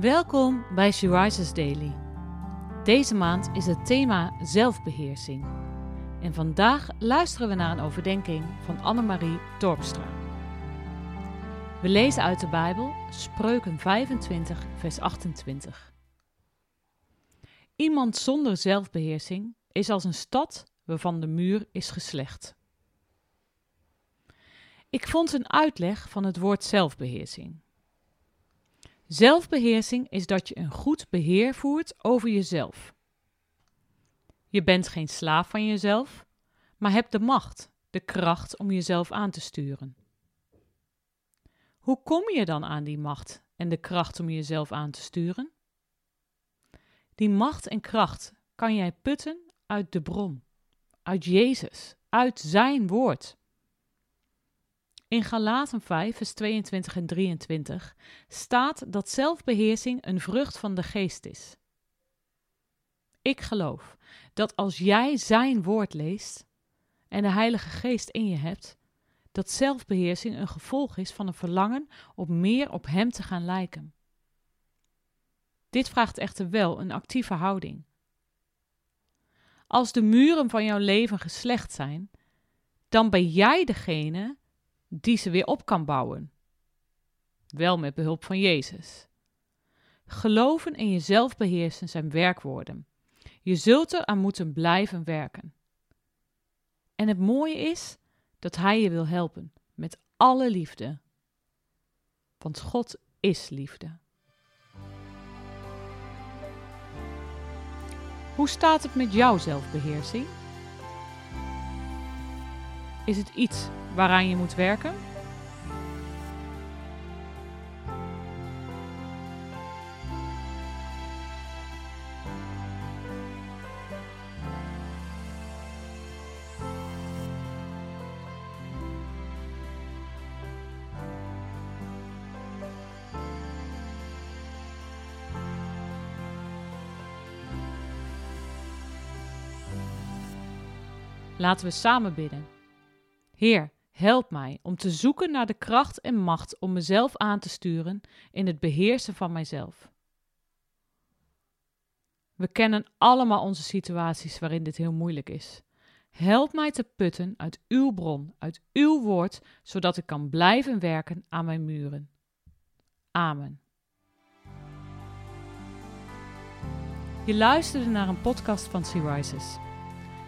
Welkom bij She Rises Daily. Deze maand is het thema zelfbeheersing. En vandaag luisteren we naar een overdenking van Annemarie Torpstra. We lezen uit de Bijbel Spreuken 25, vers 28. Iemand zonder zelfbeheersing is als een stad waarvan de muur is geslecht. Ik vond een uitleg van het woord zelfbeheersing. Zelfbeheersing is dat je een goed beheer voert over jezelf. Je bent geen slaaf van jezelf, maar hebt de macht, de kracht om jezelf aan te sturen. Hoe kom je dan aan die macht en de kracht om jezelf aan te sturen? Die macht en kracht kan jij putten uit de bron, uit Jezus, uit Zijn woord. In Galaten 5, vers 22 en 23 staat dat zelfbeheersing een vrucht van de geest is. Ik geloof dat als jij Zijn woord leest en de Heilige Geest in je hebt, dat zelfbeheersing een gevolg is van een verlangen om meer op Hem te gaan lijken. Dit vraagt echter wel een actieve houding. Als de muren van jouw leven geslecht zijn, dan ben jij degene die ze weer op kan bouwen. Wel met behulp van Jezus. Geloven en jezelf beheersen zijn werkwoorden. Je zult er aan moeten blijven werken. En het mooie is dat Hij je wil helpen met alle liefde. Want God is liefde. Hoe staat het met jouw zelfbeheersing? Is het iets waaraan je moet werken? Laten we samen bidden. Heer, help mij om te zoeken naar de kracht en macht om mezelf aan te sturen in het beheersen van mijzelf. We kennen allemaal onze situaties waarin dit heel moeilijk is. Help mij te putten uit uw bron, uit uw woord, zodat ik kan blijven werken aan mijn muren. Amen. Je luisterde naar een podcast van Sea Rises.